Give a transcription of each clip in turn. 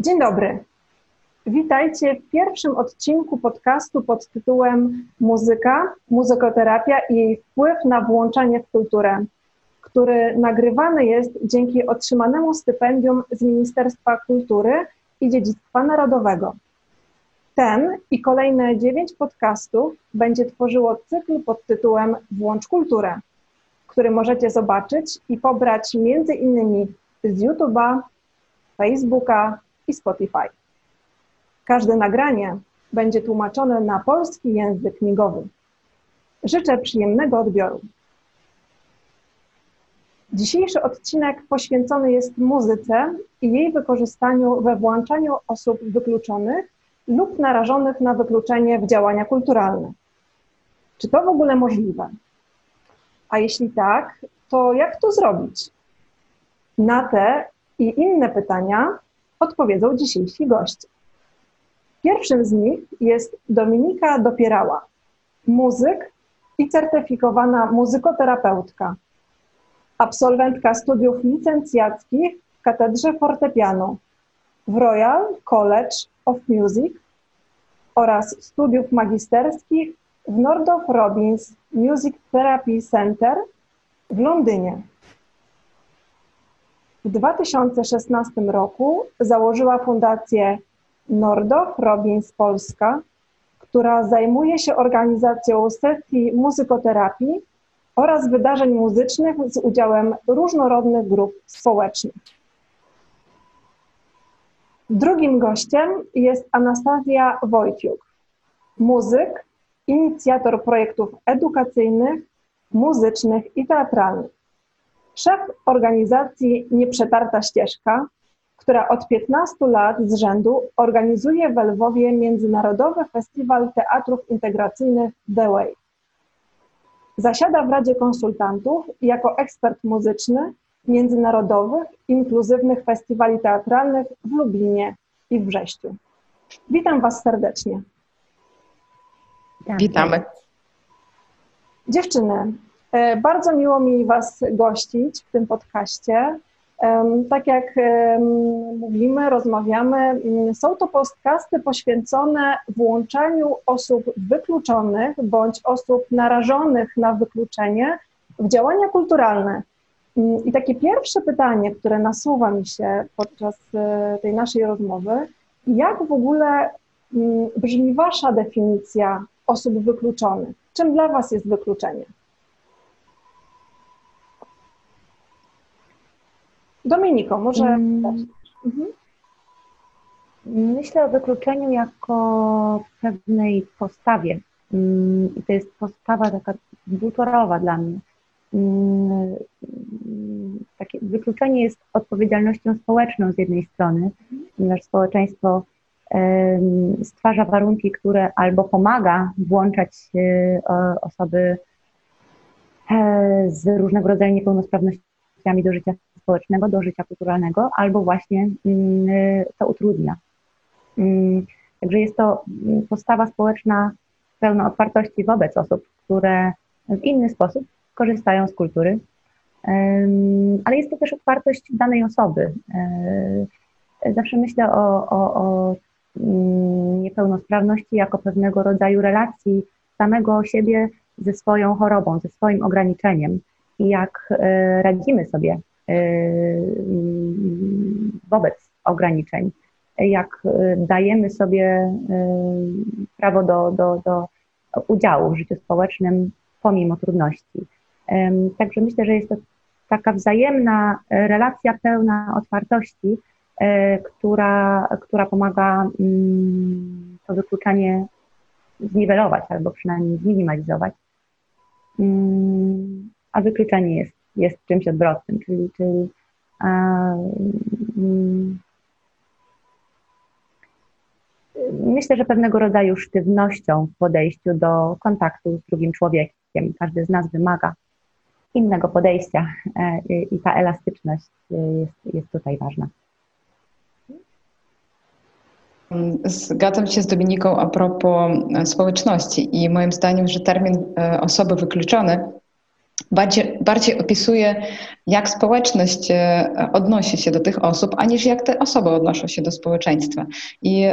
Dzień dobry. Witajcie w pierwszym odcinku podcastu pod tytułem Muzyka, muzykoterapia i jej wpływ na włączanie w kulturę, który nagrywany jest dzięki otrzymanemu stypendium z Ministerstwa Kultury i Dziedzictwa Narodowego. Ten i kolejne dziewięć podcastów będzie tworzyło cykl pod tytułem Włącz kulturę, który możecie zobaczyć i pobrać między innymi z YouTube'a, Facebooka i Spotify. Każde nagranie będzie tłumaczone na polski język migowy. Życzę przyjemnego odbioru. Dzisiejszy odcinek poświęcony jest muzyce i jej wykorzystaniu we włączaniu osób wykluczonych lub narażonych na wykluczenie w działania kulturalne. Czy to w ogóle możliwe? A jeśli tak, to jak to zrobić? Na te i inne pytania odpowiedzą dzisiejsi goście. Pierwszym z nich jest Dominika Dopierała, muzyk i certyfikowana muzykoterapeutka, absolwentka studiów licencjackich w katedrze fortepianu w Royal College of Music oraz studiów magisterskich w Northrop Robbins Music Therapy Center w Londynie. W 2016 roku założyła fundację Nordow Robbins Polska, która zajmuje się organizacją sesji muzykoterapii oraz wydarzeń muzycznych z udziałem różnorodnych grup społecznych. Drugim gościem jest Anastazja Wojciuk, muzyk, inicjator projektów edukacyjnych, muzycznych i teatralnych. Szef organizacji Nieprzetarta Ścieżka, która od 15 lat z rzędu organizuje w Lwowie Międzynarodowy Festiwal Teatrów Integracyjnych The Way. Zasiada w Radzie Konsultantów jako ekspert muzyczny międzynarodowych, inkluzywnych festiwali teatralnych w Lublinie i w Brześciu. Witam Was serdecznie. Witamy. Dziewczyny, bardzo miło mi Was gościć w tym podcaście. Tak jak mówimy, rozmawiamy, mm, są to podcasty poświęcone włączaniu osób wykluczonych bądź osób narażonych na wykluczenie w działania kulturalne. Mm, I takie pierwsze pytanie, które nasuwa mi się podczas e, tej naszej rozmowy, jak w ogóle mm, brzmi Wasza definicja osób wykluczonych? Czym dla Was jest wykluczenie? Dominiko, może. Hmm. Mhm. Myślę o wykluczeniu jako pewnej postawie. Mm, I to jest postawa taka dwutorowa dla mnie. Mm, takie wykluczenie jest odpowiedzialnością społeczną z jednej strony, ponieważ społeczeństwo stwarza warunki, które albo pomaga włączać osoby e, z różnego rodzaju niepełnosprawnościami do życia społecznego, do życia kulturalnego, albo właśnie mm, to utrudnia. Mm, także jest to postawa społeczna pełna otwartości wobec osób, które w inny sposób korzystają z kultury, ale jest to też otwartość danej osoby. E, zawsze myślę o, o, o mm, niepełnosprawności jako pewnego rodzaju relacji samego siebie ze swoją chorobą, ze swoim ograniczeniem i jak e, radzimy sobie wobec ograniczeń, jak dajemy sobie prawo do, do, do udziału w życiu społecznym pomimo trudności. Także myślę, że jest to taka wzajemna e, relacja pełna otwartości, e, która, która pomaga mm, to wykluczenie zniwelować albo przynajmniej zminimalizować. Mm, a wykluczenie jest, jest czymś odwrotnym, czyli, czyli mm, myślę, że pewnego rodzaju sztywnością w podejściu do kontaktu z drugim człowiekiem. Każdy z nas wymaga innego podejścia e, i ta elastyczność e, jest, jest tutaj ważna. Zgadzam się z Dominiką a propos e, społeczności i moim zdaniem, że termin osoby wykluczone bardziej, bardziej opisuje, jak społeczność odnosi się do tych osób, aniż jak te osoby odnoszą się do społeczeństwa. I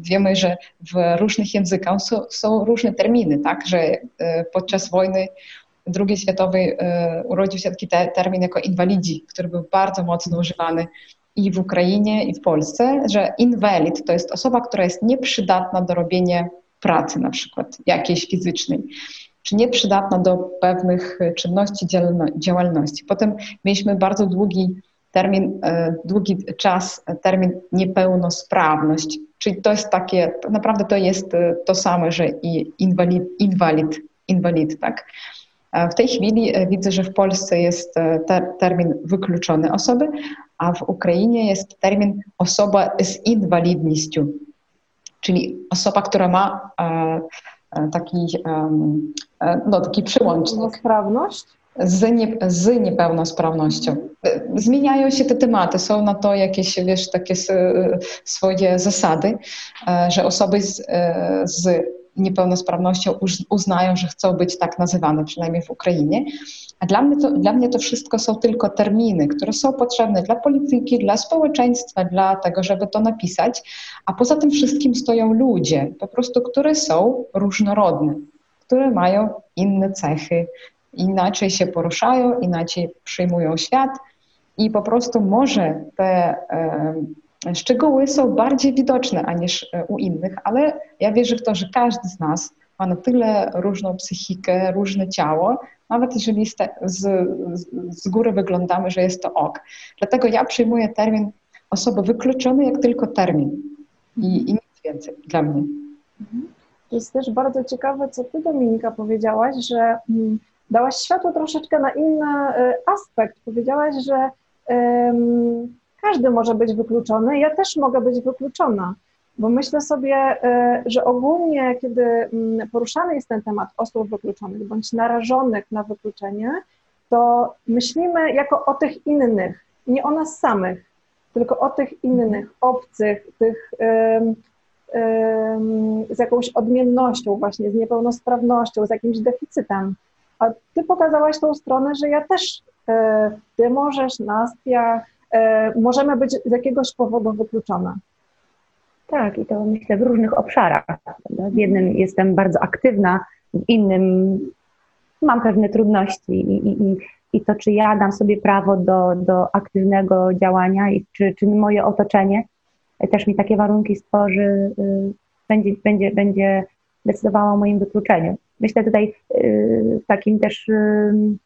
wiemy, że w różnych językach są, są różne terminy, tak, że podczas wojny II światowej urodził się taki termin jako inwalidzi, który był bardzo mocno używany i w Ukrainie, i w Polsce, że inwalid to jest osoba, która jest nieprzydatna do robienia pracy na przykład jakiejś fizycznej, czy nieprzydatna do pewnych czynności, działalności. Potem mieliśmy bardzo długi termin, e, długi czas, termin niepełnosprawność, czyli to jest takie, naprawdę to jest e, to samo, że i inwalid, inwalid, inwalid tak. W tej chwili e, widzę, że w Polsce jest ter, termin wykluczony osoby, a w Ukrainie jest termin osoba z inwalidnością, czyli osoba, która ma e, e, taki, e, no, taki przyłącznik. Z, nie, z niepełnosprawnością. Zmieniają się te tematy, są na to jakieś, wiesz, takie swoje zasady, że osoby z, z niepełnosprawnością uznają, że chcą być tak nazywane, przynajmniej w Ukrainie. A dla mnie, to, dla mnie to wszystko są tylko terminy, które są potrzebne dla polityki, dla społeczeństwa, dla tego, żeby to napisać. A poza tym wszystkim stoją ludzie, po prostu, które są różnorodne, które mają inne cechy, inaczej się poruszają, inaczej przyjmują świat i po prostu może te e, szczegóły są bardziej widoczne aniż e, u innych, ale ja wierzę w to, że każdy z nas ma na tyle różną psychikę, różne ciało, nawet jeżeli z, z, z góry wyglądamy, że jest to ok. Dlatego ja przyjmuję termin osoby wykluczony jak tylko termin i, i nic więcej dla mnie. To jest też bardzo ciekawe, co ty Dominika powiedziałaś, że mm, dałaś światło troszeczkę na inny y, aspekt. Powiedziałaś, że każdy może być wykluczony, ja też mogę być wykluczona. Bo myślę sobie, e, że ogólnie, kiedy mm, poruszany jest ten temat osób wykluczonych bądź narażonych na wykluczenie, to myślimy jako o tych innych, nie o nas samych, tylko o tych innych, obcych, tych z jakąś odmiennością, właśnie z niepełnosprawnością, z jakimś deficytem. A ty pokazałaś tą stronę, że ja też, e, ty możesz, Nastia, e, możemy być z jakiegoś powodu wykluczone. Tak, i to myślę w różnych obszarach. W jednym jestem bardzo aktywna, w innym mam pewne trudności i, i, i to, czy ja dam sobie prawo do, do aktywnego działania i czy, czy moje otoczenie też mi takie warunki stworzy, y, będzie, będzie, będzie decydowało o moim wykluczeniu. Myślę tutaj y, takim też y,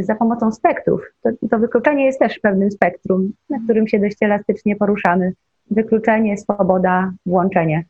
za pomocą spektrów. To, to wykluczenie jest też pewnym spektrum, na którym się dość elastycznie poruszamy wykluczenie, swoboda, włączenie.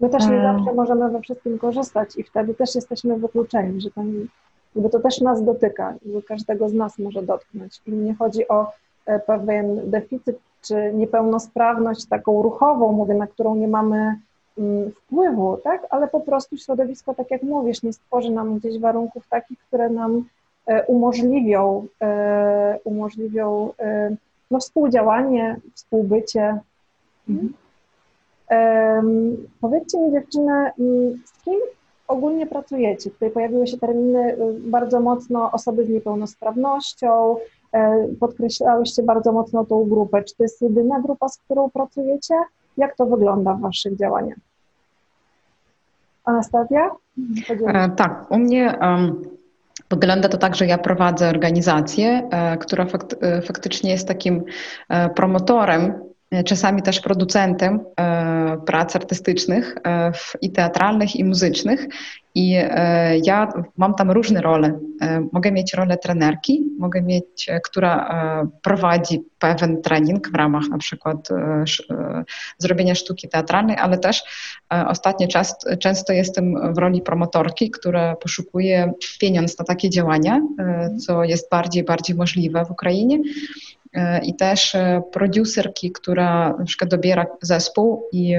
My też nie zawsze możemy we wszystkim korzystać i wtedy też jesteśmy wykluczeni, że ten, jakby to też nas dotyka, każdego z nas może dotknąć. I nie chodzi o e, pewien deficyt czy niepełnosprawność taką ruchową, mówię, na którą nie mamy mm, wpływu, tak? ale po prostu środowisko, tak jak mówisz, nie stworzy nam gdzieś warunków takich, które nam e, umożliwią, e, umożliwią no, współdziałanie, współbycie, Mhm. Um, powiedzcie mi dziewczyny, mm, z kim ogólnie pracujecie? Tutaj pojawiły się terminy y, bardzo mocno osoby z niepełnosprawnością, e, podkreślałyście bardzo mocno tą grupę. Czy to jest jedyna grupa, z którą pracujecie? Jak to wygląda w Waszych działaniach? Anastazja? E, tak, u mnie um, wygląda to tak, że ja prowadzę organizację, e, która e, faktycznie jest takim e, promotorem E, czasami też producentem e, prac artystycznych e, i teatralnych, i muzycznych. I ja mam tam różne role. Mogę mieć rolę trenerki, mogę mieć, która prowadzi pewien trening w ramach na przykład zrobienia sztuki teatralnej, ale też ostatnio czas, często jestem w roli promotorki, która poszukuje pieniądz na takie działania, co jest bardziej, bardziej możliwe w Ukrainie i też e, producerki, która na przykład dobiera zespół i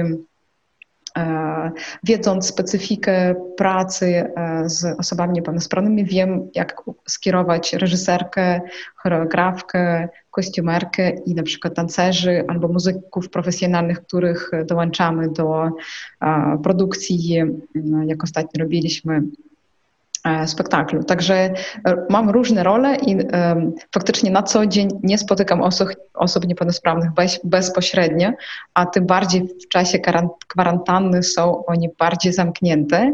e, wiedząc specyfikę pracy e, z osobami niepełnosprawnymi, wiem, jak skierować reżyserkę, choreografkę, kostiumerkę i na przykład tancerzy albo muzyków profesjonalnych, których dołączamy do produkcji, jak ostatnio robiliśmy spektaklu. Także mam różne role i faktycznie na co dzień nie spotykam osób, osób niepełnosprawnych bez, bezpośrednio, a tym bardziej w czasie kwarantanny są oni bardziej zamknięte.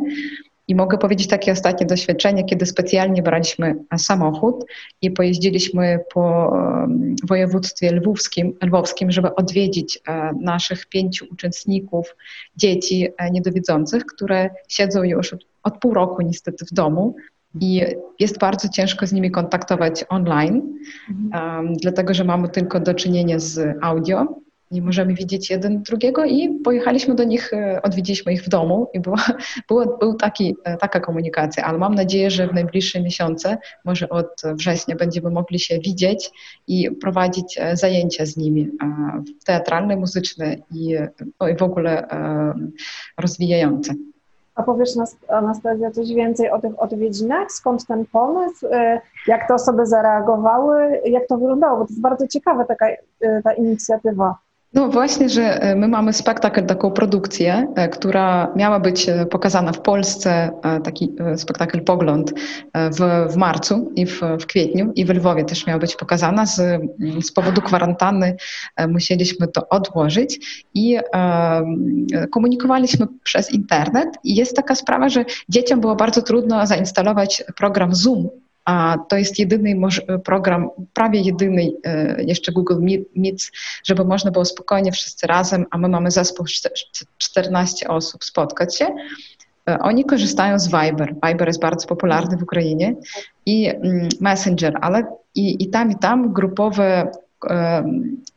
I mogę powiedzieć takie ostatnie doświadczenie, kiedy specjalnie braliśmy samochód i pojeździliśmy po województwie lwowskim, lwowskim żeby odwiedzić e, naszych pięciu uczestników, dzieci e, niedowidzących, które siedzą już od, od pół roku niestety w domu i jest bardzo ciężko z nimi kontaktować online, mhm. um, dlatego że mamy tylko do czynienia z audio nie możemy widzieć jeden drugiego i pojechaliśmy do nich, e, odwiedziliśmy ich w domu i była, była był taki, e, taka komunikacja, ale mam nadzieję, że w najbliższe miesiące, może od września będziemy mogli się widzieć i prowadzić e, zajęcia z nimi teatralne, muzyczne i, no i w ogóle rozwijające. A powiesz nas, Anastazja coś więcej o tych odwiedzinach? Skąd ten pomysł? Jak te osoby zareagowały? Jak to wyglądało? Bo to jest bardzo ciekawa taka ta inicjatywa. No właśnie, że e, my mamy spektakl, taką produkcję, e, która miała być e, pokazana w Polsce, taki spektakl Pogląd w, w marcu i w, w kwietniu i w Lwowie też miała być pokazana. Z, z powodu kwarantanny musieliśmy to odłożyć i komunikowaliśmy przez internet i jest taka sprawa, że dzieciom było bardzo trudno zainstalować program Zoom a to jest jedyny program, prawie jedyny e, jeszcze Google Meet, żeby można było spokojnie wszyscy razem, a my mamy zespół 14 osób, spotkać się. E, oni korzystają z Viber. Viber jest bardzo popularny w Ukrainie i mm, Messenger, ale i, i tam, i tam grupowe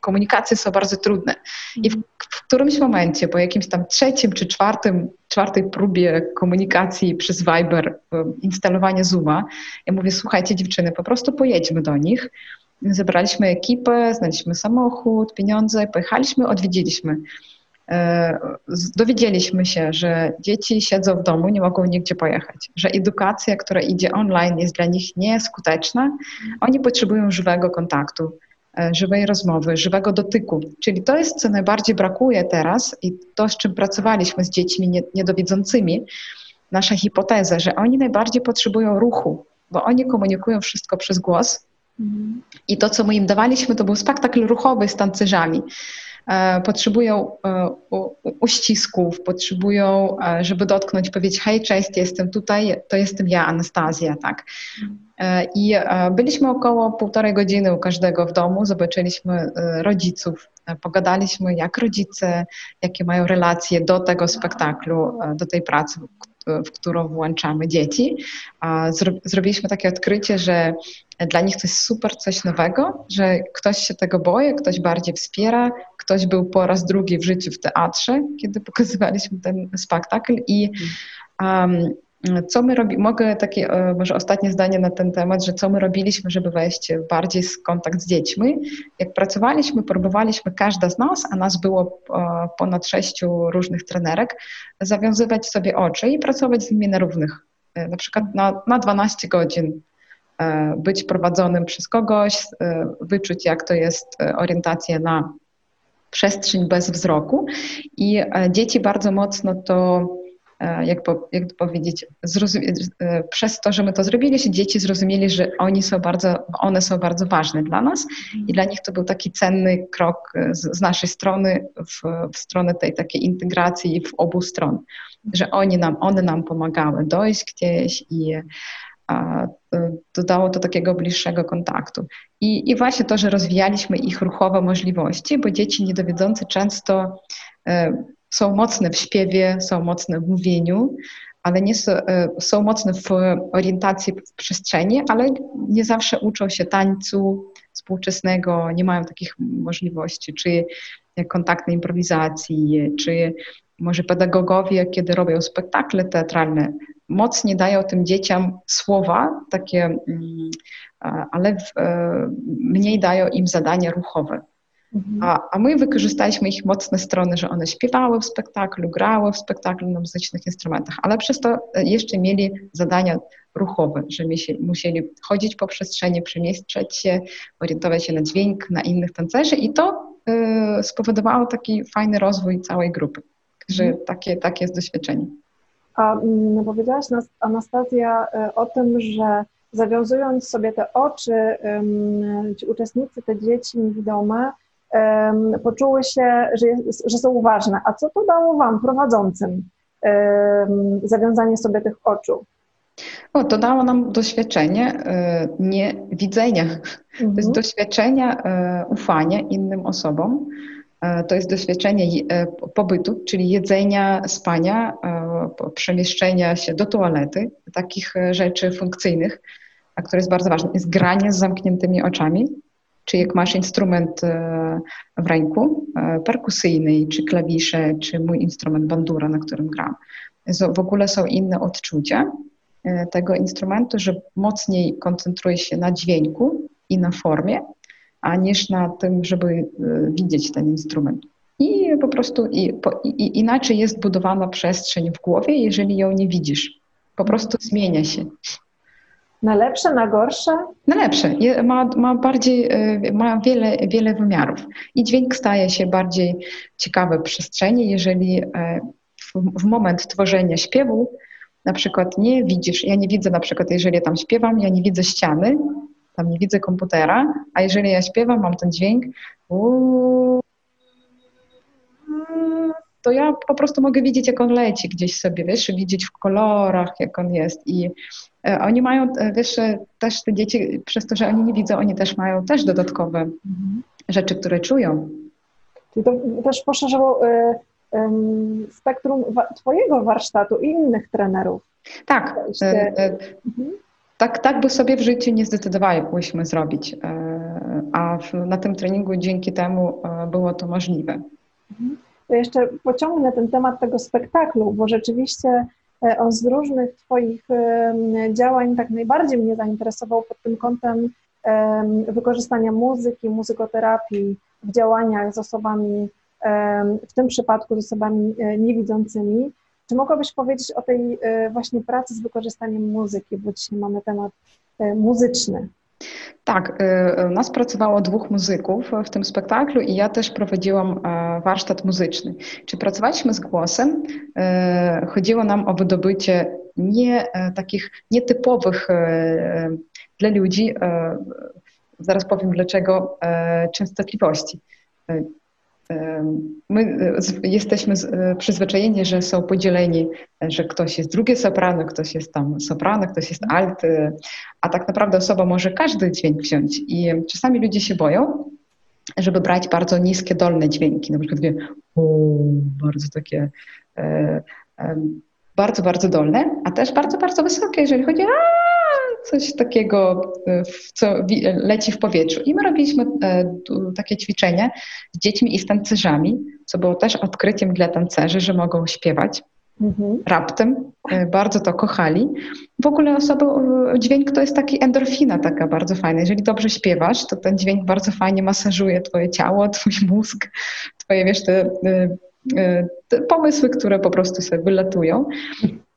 komunikacje są bardzo trudne. I w, w, którymś momencie, po jakimś tam trzecim czy czwartym, czwartej próbie komunikacji przez Viber, instalowania Zooma, ja mówię, słuchajcie dziewczyny, po prostu pojedźmy do nich. Zebraliśmy ekipę, znaleźliśmy samochód, pieniądze, pojechaliśmy, odwiedziliśmy. E, dowiedzieliśmy się, że dzieci siedzą w domu, nie mogą nigdzie pojechać, że edukacja, która idzie online, jest dla nich nieskuteczna. Oni potrzebują żywego kontaktu. E, żywej rozmowy, żywego dotyku. Czyli to jest, co najbardziej brakuje teraz i to, z czym pracowaliśmy z dziećmi niedowidzącymi, nasza hipoteza, że oni najbardziej potrzebują ruchu, bo oni komunikują wszystko przez głos. Mhm. I to, co my im dawaliśmy, to był spektakl ruchowy z tancerzami. E, potrzebują e, uścisków, potrzebują, e, żeby dotknąć, powiedzieć hej, cześć, jestem tutaj, to jestem ja, Anastazja, tak. I byliśmy około półtorej godziny u każdego w domu, zobaczyliśmy rodziców, pogadaliśmy jak rodzice, jakie mają relacje do tego spektaklu, do tej pracy, w którą włączamy dzieci. Zrobiliśmy takie odkrycie, że dla nich to jest super coś nowego, że ktoś się tego boi, ktoś bardziej wspiera, ktoś był po raz drugi w życiu w teatrze, kiedy pokazywaliśmy ten spektakl i um, co my robimy, mogę takie e, może ostatnie zdanie na ten temat, że co my robiliśmy, żeby wejść bardziej w kontakt z dziećmi. Jak pracowaliśmy, próbowaliśmy, każda z nas, a nas było e, ponad sześciu różnych trenerek, zawiązywać sobie oczy i pracować z nimi na równych. E, na przykład na, na 12 godzin być prowadzonym przez kogoś, wyczuć jak to jest orientacja na przestrzeń bez wzroku. I dzieci bardzo mocno to E, jak, po, jak powiedzieć, e, przez to, że my to zrobiliśmy, dzieci zrozumieli, że oni są bardzo, one są bardzo ważne dla nas. I dla nich to był taki cenny krok z, z naszej strony w, w stronę tej takiej integracji w obu stron, że oni nam, one nam pomagały dojść gdzieś i dodało to takiego bliższego kontaktu. I, I właśnie to, że rozwijaliśmy ich ruchowe możliwości, bo dzieci niedowidzące często e, są mocne w śpiewie, są mocne w mówieniu, ale nie są, e, są mocne w orientacji w przestrzeni, ale nie zawsze uczą się tańcu współczesnego, nie mają takich możliwości, czy kontaktnej improwizacji, czy może pedagogowie, kiedy robią spektakle teatralne, mocniej dają tym dzieciom słowa takie, mm, ale e, mniej dają im zadania ruchowe. Mhm. A, a my wykorzystaliśmy ich mocne strony, że one śpiewały w spektaklu, grały w spektaklu na muzycznych instrumentach, ale przez to e, jeszcze mieli zadania ruchowe, że musieli chodzić po przestrzeni, przemieszczać się, orientować się na dźwięk, na innych tancerzy i to y, spowodowało taki fajny rozwój całej grupy. Także mhm. takie, takie jest doświadczenie. A mm, powiedziałaś Anastazja o tym, że zawiązując sobie te oczy, ci uczestnicy, te dzieci niewidome, poczuły się, że, jest, że są ważne. A co to dało Wam, prowadzącym, zawiązanie sobie tych oczu? O, to dało nam doświadczenie e, niewidzenia. Mhm. To jest doświadczenie e, ufania innym osobom. E, to jest doświadczenie pobytu, czyli jedzenia, spania, przemieszczenia się do toalety, takich rzeczy funkcyjnych, a które jest bardzo ważne. Jest granie z zamkniętymi oczami, czy jak masz instrument w ręku, perkusyjny, czy klawisze, czy mój instrument bandura, na którym gram. W ogóle są inne odczucia E, tego instrumentu, że mocniej koncentruje się na dźwięku i na formie, a niż na tym, żeby e, widzieć ten instrument. I po prostu i, i, inaczej jest budowana przestrzeń w głowie, jeżeli ją nie widzisz. Po prostu zmienia się. Na lepsze, na gorsze? Na lepsze. Ma, ma bardziej, e, ma wiele, wiele wymiarów. I dźwięk staje się bardziej ciekawy w przestrzeni, jeżeli w, w moment tworzenia śpiewu na przykład nie widzisz, ja nie widzę na przykład, jeżeli tam śpiewam, ja nie widzę ściany, tam nie widzę komputera, a jeżeli ja śpiewam, mam ten dźwięk, to ja po prostu mogę widzieć, jak on leci gdzieś sobie, wiesz, widzieć w kolorach, jak on jest i e, oni mają, e, wiesz, e, też te dzieci, przez to, że oni nie widzą, oni też mają też dodatkowe mhm. rzeczy, które czują. Czyli to też poszerzyło spektrum Twojego warsztatu i innych trenerów. Tak. Mhm. Tak, tak by sobie w życiu nie zdecydowałyśmy zrobić, a na tym treningu dzięki temu było to możliwe. Mhm. To jeszcze pociągnę ten temat tego spektaklu, bo rzeczywiście on z różnych Twoich działań tak najbardziej mnie zainteresował pod tym kątem wykorzystania muzyki, muzykoterapii w działaniach z osobami w tym przypadku z osobami e, niewidzącymi. Czy mogłabyś powiedzieć o tej e, właśnie pracy z wykorzystaniem muzyki, bo dzisiaj mamy temat e, muzyczny? Tak, u nas pracowało dwóch muzyków w tym spektaklu i ja też prowadziłam warsztat muzyczny. Czy pracowaliśmy z głosem? Chodziło nam o wydobycie nie takich nietypowych dla ludzi, zaraz powiem dlaczego, częstotliwości. My e, jesteśmy e, przyzwyczajeni, że są podzieleni, że ktoś jest drugie soprano, ktoś jest tam soprano, ktoś jest alt, e, a tak naprawdę osoba może każdy dźwięk wziąć. I czasami ludzie się boją, żeby brać bardzo niskie, dolne dźwięki, na przykład bardzo takie bardzo, bardzo dolne, a też bardzo, bardzo wysokie, jeżeli chodzi o coś takiego, e, co leci w powietrzu. I my robiliśmy e, takie ćwiczenie z dziećmi i z tancerzami, co było też odkryciem dla tancerzy, że mogą śpiewać. Mhm. Raptem e, bardzo to kochali. W ogóle osoby, dźwięk to jest taki endorfina taka bardzo fajna. Jeżeli dobrze śpiewasz, to ten dźwięk bardzo fajnie masażuje twoje ciało, twój mózg, twoje, wiesz, te, te pomysły, które po prostu sobie wylatują.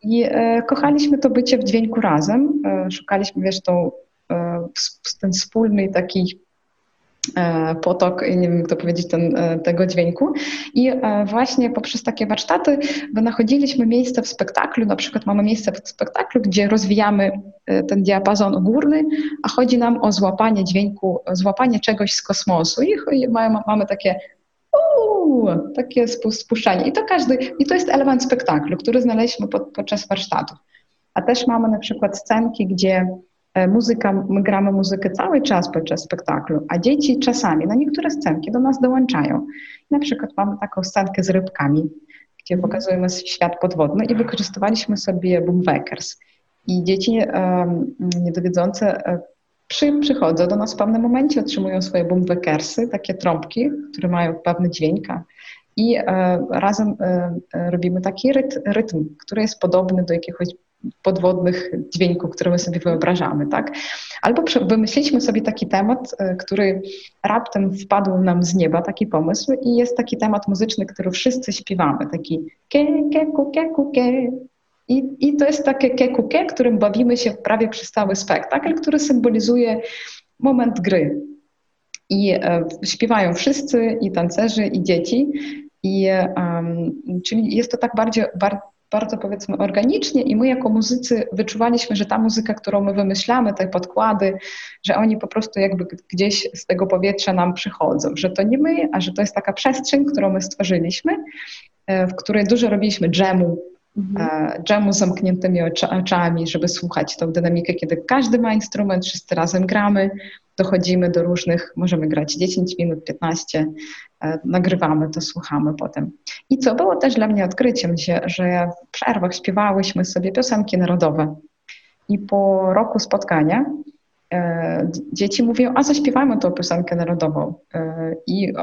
I e, kochaliśmy to bycie w dźwięku razem. E, szukaliśmy, wiesz, tą, e, ten wspólny taki potok, nie wiem jak to powiedzieć, ten, tego dźwięku. I właśnie poprzez takie warsztaty wynachodziliśmy miejsce w spektaklu, na przykład mamy miejsce w spektaklu, gdzie rozwijamy ten diapazon górny, a chodzi nam o złapanie dźwięku, złapanie czegoś z kosmosu. I mamy, mamy takie takie spuszczanie. I to każdy, i to jest element spektaklu, który znaleźliśmy pod, podczas warsztatów. A też mamy na przykład scenki, gdzie e, muzyka, my gramy muzykę cały czas podczas spektaklu, a dzieci czasami na niektóre scenki do nas dołączają. Na przykład mamy taką scenkę z rybkami, gdzie pokazujemy świat podwodny i wykorzystywaliśmy sobie boomwakers. I dzieci um, niedowidzące e, przy, przychodzą do nas w pewnym momencie, otrzymują swoje boomwackersy, takie trąbki, które mają pewny dźwięk i e, razem e, e, robimy taki rytm, rytm, który jest podobny do jakiegoś podwodnych dźwięków, które my sobie wyobrażamy, tak? Albo wymyśliliśmy sobie taki temat, e, który raptem wpadł nam z nieba, taki pomysł i jest taki temat muzyczny, który wszyscy śpiewamy, taki ke, ke, ku, ke, ku, ke, i, I to jest takie kekuke, którym bawimy się prawie przez cały spektakl, który symbolizuje moment gry. I e, śpiewają wszyscy, i tancerzy, i dzieci. I, um, czyli jest to tak bardziej, bar, bardzo powiedzmy organicznie i my jako muzycy wyczuwaliśmy, że ta muzyka, którą my wymyślamy, te podkłady, że oni po prostu jakby gdzieś z tego powietrza nam przychodzą, że to nie my, a że to jest taka przestrzeń, którą my stworzyliśmy, e, w której dużo robiliśmy dżemu, mhm. dżemu z zamkniętymi oczami, żeby słuchać tą dynamikę, kiedy każdy ma instrument, wszyscy razem gramy, dochodzimy do różnych, możemy grać 10 minut, 15, e, nagrywamy to, słuchamy potem. I co było też dla mnie odkryciem, że w przerwach śpiewałyśmy sobie piosenki narodowe. I po roku spotkania e, dzieci mówią, a zaśpiewajmy tą piosenkę narodową. E, I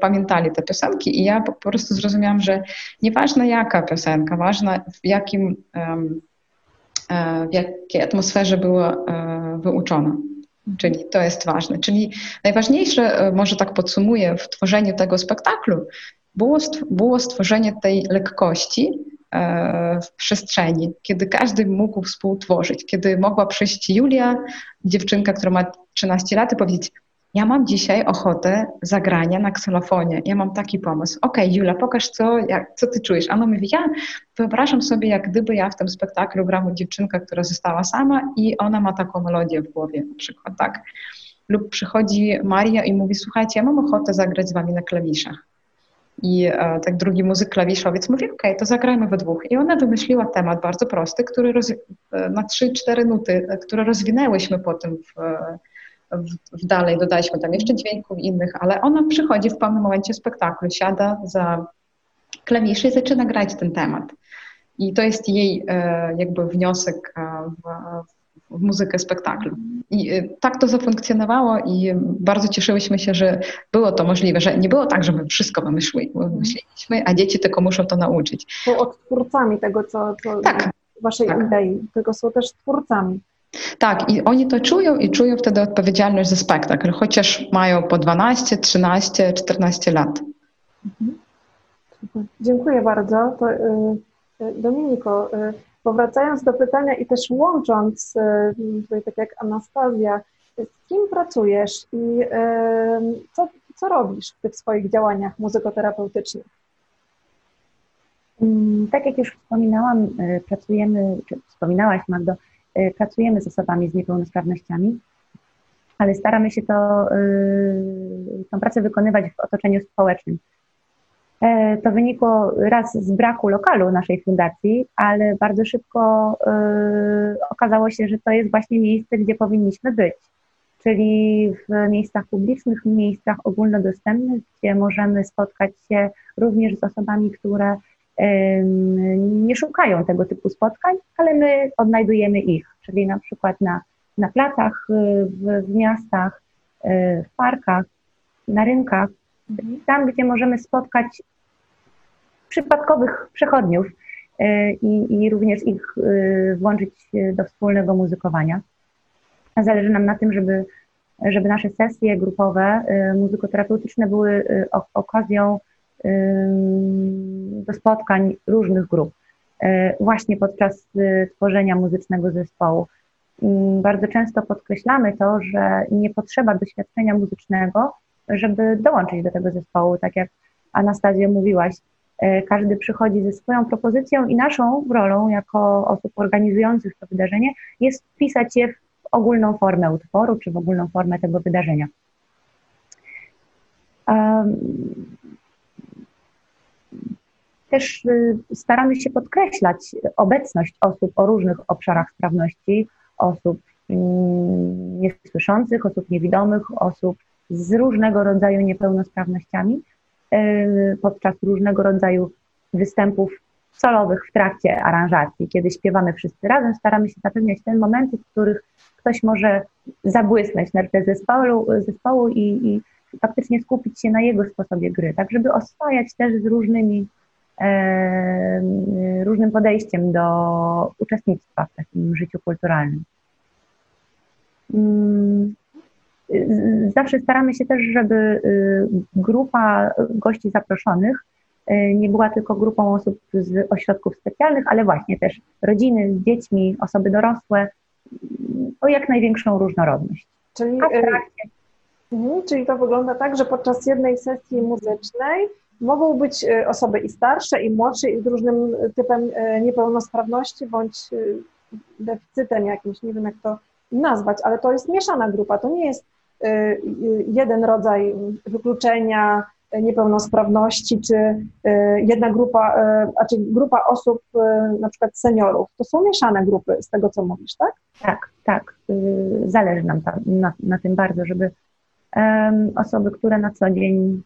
pamiętali te piosenki i ja po prostu zrozumiałam, że nieważne jaka piosenka, ważne w jakim w jakiej atmosferze była wyuczona. Czyli to jest ważne. Czyli najważniejsze, e, może tak podsumuję, w tworzeniu tego spektaklu było, było stworzenie tej lekkości e, w przestrzeni, kiedy każdy mógł współtworzyć, kiedy mogła przyjść Julia, dziewczynka, która ma 13 lat i powiedzieć, ja mam dzisiaj ochotę zagrania na kselofonie, ja mam taki pomysł. Okej, okay, Jula, pokaż, co, jak, co ty czujesz. A ona mówi, ja wyobrażam sobie, jak gdyby ja w tym spektaklu grałam dziewczynkę, która została sama i ona ma taką melodię w głowie na przykład, tak? Lub przychodzi Maria i mówi, słuchajcie, ja mam ochotę zagrać z wami na klawiszach. I e, tak drugi muzyk klawiszowiec mówi, okay, to zagrajmy we dwóch. I ona wymyśliła temat bardzo prosty, który roz, e, na trzy, cztery nuty, e, które rozwinęłyśmy potem w, w, w dalej dodaliśmy tam jeszcze dźwięków innych, ale ona przychodzi w pewnym momencie spektaklu, siada za klawisze i zaczyna grać ten temat. I to jest jej e, jakby wniosek e, w, w muzykę spektaklu. I e, tak to zafunkcjonowało i bardzo cieszyłyśmy się, że było to możliwe, że nie było tak, że my wszystko wymyśliliśmy, a dzieci tylko muszą to nauczyć. Są odtwórcami tego, co, co tak, waszej tak. idei, tylko są też twórcami. Tak, i oni to czują i czują wtedy odpowiedzialność za spektakl, chociaż mają po 12, 13, 14 lat. Mhm. Dziękuję bardzo. To, y, y, Dominiko, y, powracając do pytania i też łącząc, tutaj tak jak Anastazja, z kim pracujesz i co, co robisz w tych swoich działaniach muzykoterapeutycznych? Mm, tak jak już wspominałam, pracujemy, czy wspominałaś Magdo, pracujemy z osobami z niepełnosprawnościami, ale staramy się to, tą pracę wykonywać w otoczeniu społecznym. E, to wynikło raz z braku lokalu naszej fundacji, ale bardzo szybko y, okazało się, że to jest właśnie miejsce, gdzie powinniśmy być, czyli w miejscach publicznych, w miejscach ogólnodostępnych, gdzie możemy spotkać się również z osobami, które nie szukają tego typu spotkań, ale my odnajdujemy ich, czyli na przykład na, na placach w, w miastach, y, w parkach, na rynkach, mhm. tam, gdzie możemy spotkać przypadkowych przechodniów y, i, i również ich y, włączyć do wspólnego muzykowania. Zależy nam na tym, żeby, żeby nasze sesje grupowe, muzykoterapeutyczne były okazją do spotkań różnych grup, właśnie podczas y, tworzenia muzycznego zespołu. Bardzo często podkreślamy to, że nie potrzeba doświadczenia muzycznego, żeby dołączyć do tego zespołu. Tak jak Anastazja mówiłaś, e, każdy przychodzi ze swoją propozycją i naszą rolą jako osób organizujących to wydarzenie jest wpisać je w ogólną formę utworu czy w ogólną formę tego wydarzenia. Też y, staramy się podkreślać obecność osób o różnych obszarach sprawności, osób mm, niesłyszących, osób niewidomych, osób z różnego rodzaju niepełnosprawnościami y, podczas różnego rodzaju występów solowych w trakcie aranżacji, kiedy śpiewamy wszyscy razem, staramy się zapewniać te momenty, w których ktoś może zabłysnąć tle zespołu, zespołu i, i faktycznie skupić się na jego sposobie gry, tak żeby oswajać też z różnymi różnym podejściem do uczestnictwa w takim życiu kulturalnym. Zawsze staramy się też, żeby y, grupa gości zaproszonych y, nie była tylko grupą osób z ośrodków specjalnych, ale właśnie też rodziny z dziećmi, osoby dorosłe, o jak największą różnorodność. Czyli, y. Mhm, czyli to wygląda tak, że podczas jednej sesji muzycznej Mogą być osoby i starsze, i młodsze, i z różnym typem niepełnosprawności, bądź deficytem jakimś, nie wiem jak to nazwać, ale to jest mieszana grupa, to nie jest jeden rodzaj wykluczenia, niepełnosprawności, czy y, jedna grupa, y, znaczy grupa osób, y, na przykład seniorów. To są mieszane grupy, z tego co mówisz, tak? Tak, tak. Zależy nam na, na tym bardzo, żeby osoby, które na co dzień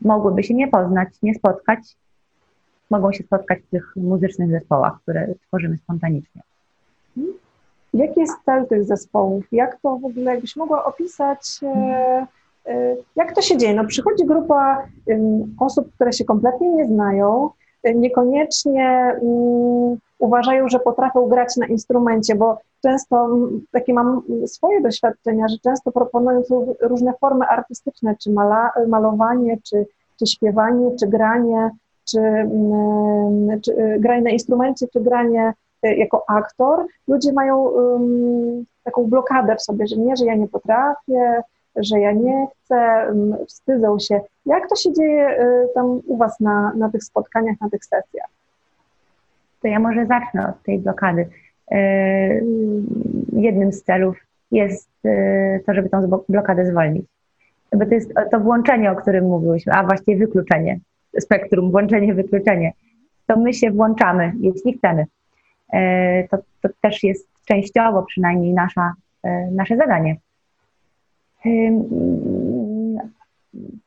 mogłyby się nie poznać, nie spotkać, mogą się spotkać w tych muzycznych zespołach, które tworzymy spontanicznie. Jaki jest cel tych zespołów? Jak to w ogóle, jakbyś mogła opisać, hmm Y, jak to się dzieje? No, przychodzi grupa osób, które się kompletnie nie znają, y, niekoniecznie uważają, że potrafią grać na instrumencie, bo często takie mam swoje doświadczenia, że często proponują różne formy artystyczne, czy mala, malowanie, czy, czy śpiewanie, czy granie, czy, czy y, granie na instrumencie, czy granie jako aktor. Ludzie mają um, taką blokadę w sobie, że nie, że ja nie potrafię, że ja nie chcę, wstydzą się. Jak to się dzieje y, tam u Was na, na tych spotkaniach, na tych sesjach? To ja może zacznę od tej blokady. Y, jednym z celów jest y, to, żeby tą blokadę zwolnić. Bo to jest to włączenie, o którym mówiłyśmy, a właściwie wykluczenie, spektrum, włączenie, wykluczenie. To my się włączamy, jeśli chcemy. To, to też jest częściowo przynajmniej nasza, nasze zadanie.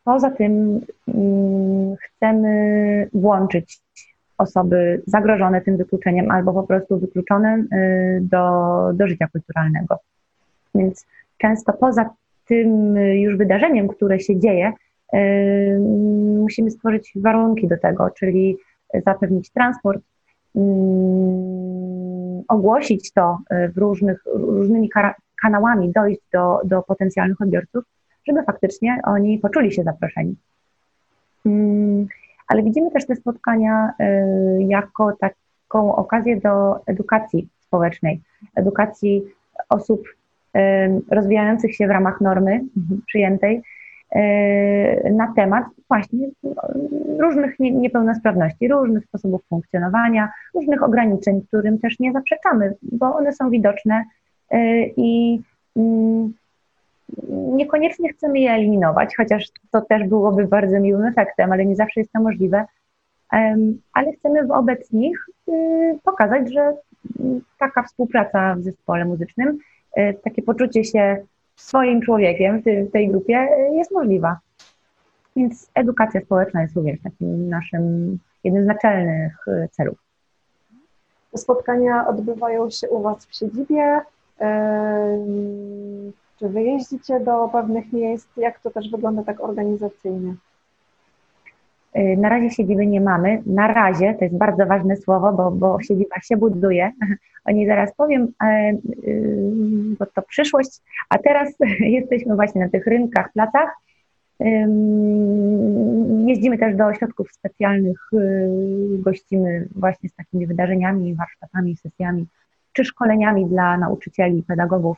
Poza tym chcemy włączyć osoby zagrożone tym wykluczeniem albo po prostu wykluczone y, do, do życia kulturalnego. Więc często poza tym już wydarzeniem, które się dzieje, musimy stworzyć warunki do tego, czyli zapewnić transport, ogłosić to w różnych, różnymi kanałami dojść do, do potencjalnych odbiorców, żeby faktycznie oni poczuli się zaproszeni. Mm, ale widzimy też te spotkania y, jako taką okazję do edukacji społecznej, edukacji osób y, rozwijających się w ramach normy przyjętej y, na temat właśnie różnych niepełnosprawności, różnych sposobów funkcjonowania, różnych ograniczeń, którym też nie zaprzeczamy, bo one są widoczne E, i mm, niekoniecznie chcemy je eliminować, chociaż to też byłoby bardzo miłym efektem, ale nie zawsze jest to możliwe. Ale chcemy wobec nich y, pokazać, że mm, taka współpraca w zespole muzycznym, y, takie poczucie się swoim człowiekiem w tej grupie y, jest możliwa. Więc edukacja społeczna jest również takim naszym jednym z naczelnych celów. Spotkania odbywają się u Was w siedzibie, czy wy jeździcie do pewnych miejsc? Jak to też wygląda tak organizacyjnie? Y, na razie siedziby nie mamy. Na razie, to jest bardzo ważne słowo, bo, bo siedziba się buduje. O niej zaraz powiem, y, bo to przyszłość. A teraz jesteśmy właśnie na tych rynkach, placach. Jeździmy też do ośrodków specjalnych, y, gościmy właśnie z takimi wydarzeniami, warsztatami, sesjami czy szkoleniami dla nauczycieli, pedagogów,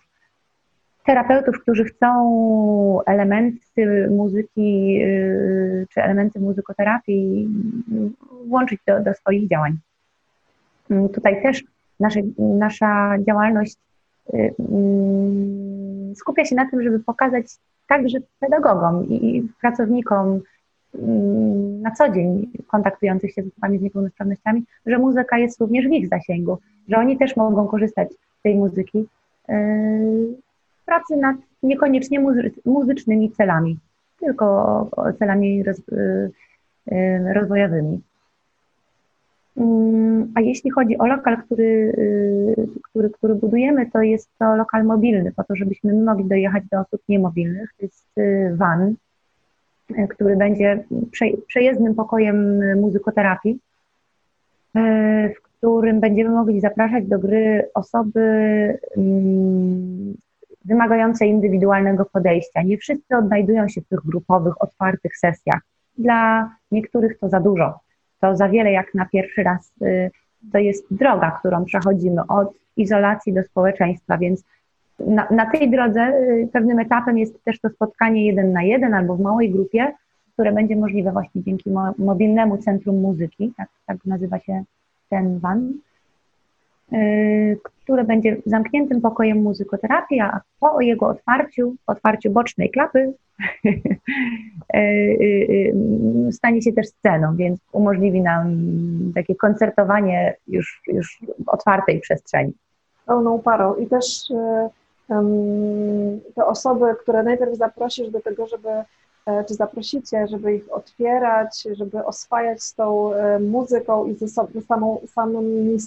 terapeutów, którzy chcą elementy muzyki y, czy elementy muzykoterapii włączyć do, do swoich działań. Mm, tutaj też nasze, nasza działalność y, mm, skupia się na tym, żeby pokazać także pedagogom i pracownikom Mm, na co dzień kontaktujących się z osobami z niepełnosprawnościami, że muzyka jest również w ich zasięgu, że oni też mogą korzystać z tej muzyki yy, pracy nad niekoniecznie muzycznymi celami, tylko celami roz, yy, yy, rozwojowymi. Mm, a jeśli chodzi o lokal, który, który, który budujemy, to jest to lokal mobilny, po to, żebyśmy mogli dojechać do osób niemobilnych. To jest van, który będzie przejezdnym pokojem muzykoterapii, w którym będziemy mogli zapraszać do gry osoby mm, wymagające indywidualnego podejścia. Nie wszyscy odnajdują się w tych grupowych, otwartych sesjach. Dla niektórych to za dużo, to za wiele jak na pierwszy raz. Y, to jest droga, którą przechodzimy od izolacji do społeczeństwa, więc na, na tej drodze y, pewnym etapem jest też to spotkanie jeden na jeden albo w małej grupie, które będzie możliwe właśnie dzięki mobilnemu Centrum Muzyki, tak, tak nazywa się ten van, które będzie zamkniętym pokojem muzykoterapii, a po jego otwarciu, otwarciu bocznej klapy, y, y, stanie się też sceną, więc umożliwi nam takie koncertowanie już, już w otwartej przestrzeni. Pełną parą i też um, te osoby, które najpierw zaprosisz do tego, żeby e, czy zaprosicie, żeby ich otwierać, żeby oswajać z tą e, muzyką i ze samą, samym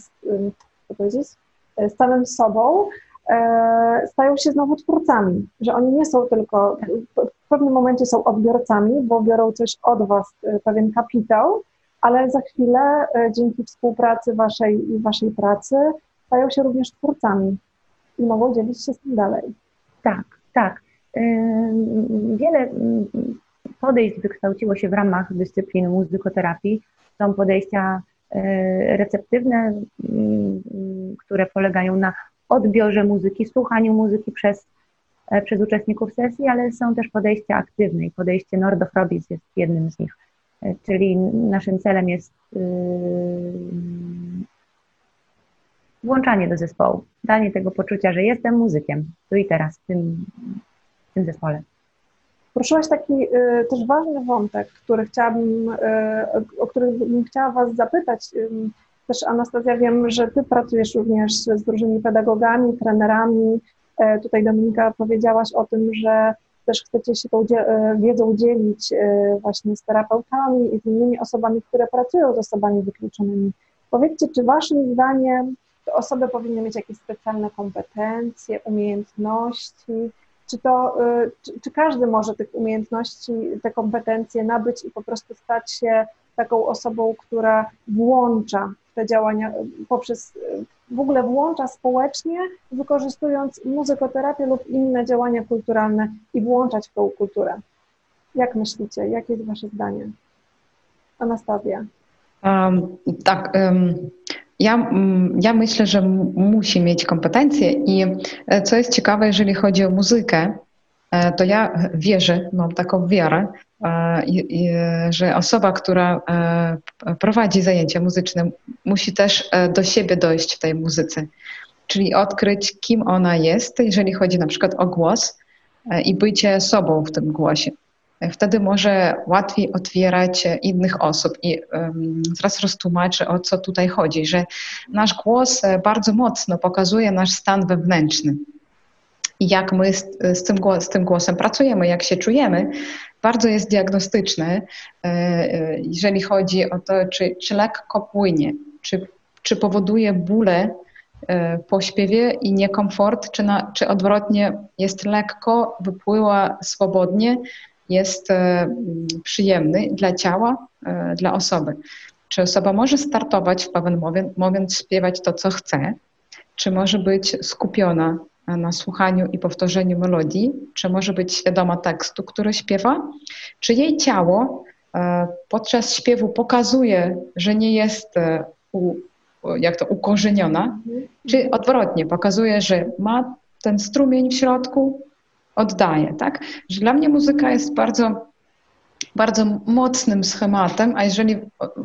co powiedzieć, e, z samym sobą, e, stają się znowu twórcami, że oni nie są tylko, w pewnym momencie są odbiorcami, bo biorą coś od Was, e, pewien kapitał, ale za chwilę dzięki współpracy Waszej i Waszej pracy stają się również twórcami i mogą dzielić się z tym dalej. Tak, tak. Wiele podejść wykształciło się w ramach dyscypliny muzykoterapii. Są podejścia E, receptywne, mm, które polegają na odbiorze muzyki, słuchaniu muzyki przez, e, przez uczestników sesji, ale są też podejścia aktywne i podejście Nordofrobis jest jednym z nich. E, czyli naszym celem jest włączanie do zespołu, danie tego poczucia, że jestem muzykiem tu i teraz w tym, w tym zespole. Poruszyłaś taki y, też ważny wątek, który chciałabym, y, o który bym chciała Was zapytać. Też Anastazja, wiem, że Ty pracujesz również z różnymi pedagogami, trenerami. E, tutaj Dominika powiedziałaś o tym, że też chcecie się tą e, wiedzą dzielić e, właśnie z terapeutami i z innymi osobami, które pracują z osobami wykluczonymi. Powiedzcie, czy Waszym zdaniem te osoby powinny mieć jakieś specjalne kompetencje, umiejętności, czy, to, y, czy, czy, każdy może tych umiejętności, te kompetencje nabyć i po prostu stać się taką osobą, która włącza te działania y, poprzez, y, w ogóle włącza społecznie, wykorzystując muzykoterapię lub inne działania kulturalne i włączać w tą kulturę. Jak myślicie? Jakie jest Wasze zdanie? Anastazja. Um, tak. Um, ja, mm, ja myślę, że musi mieć kompetencje i e, co jest ciekawe, jeżeli chodzi o muzykę, e, to ja wierzę, mam taką wiarę, e, że osoba, która prowadzi zajęcia muzyczne, musi też do siebie dojść w tej muzyce, czyli odkryć, kim ona jest, jeżeli chodzi na przykład o głos i bycie sobą w tym głosie wtedy może łatwiej otwierać innych osób. I zaraz roztłumaczę, o co tutaj chodzi, że nasz głos e, bardzo mocno pokazuje nasz stan wewnętrzny. I jak my z, tym, z tym głosem pracujemy, jak się czujemy, bardzo jest diagnostyczny, e, e, jeżeli chodzi o to, czy, czy lekko płynie, czy, czy powoduje bóle po śpiewie i niekomfort, czy, na, czy odwrotnie jest lekko, wypływa swobodnie, jest e, przyjemny dla ciała, e, dla osoby. Czy osoba może startować w pewien moment, śpiewać to, co chce, czy może być skupiona na słuchaniu i powtórzeniu melodii, czy może być świadoma tekstu, który śpiewa, czy jej ciało e, podczas śpiewu pokazuje, że nie jest u, jak to ukorzeniona, czy odwrotnie, pokazuje, że ma ten strumień w środku, oddaję, tak? Że dla mnie muzyka jest bardzo, bardzo mocnym schematem, a jeżeli,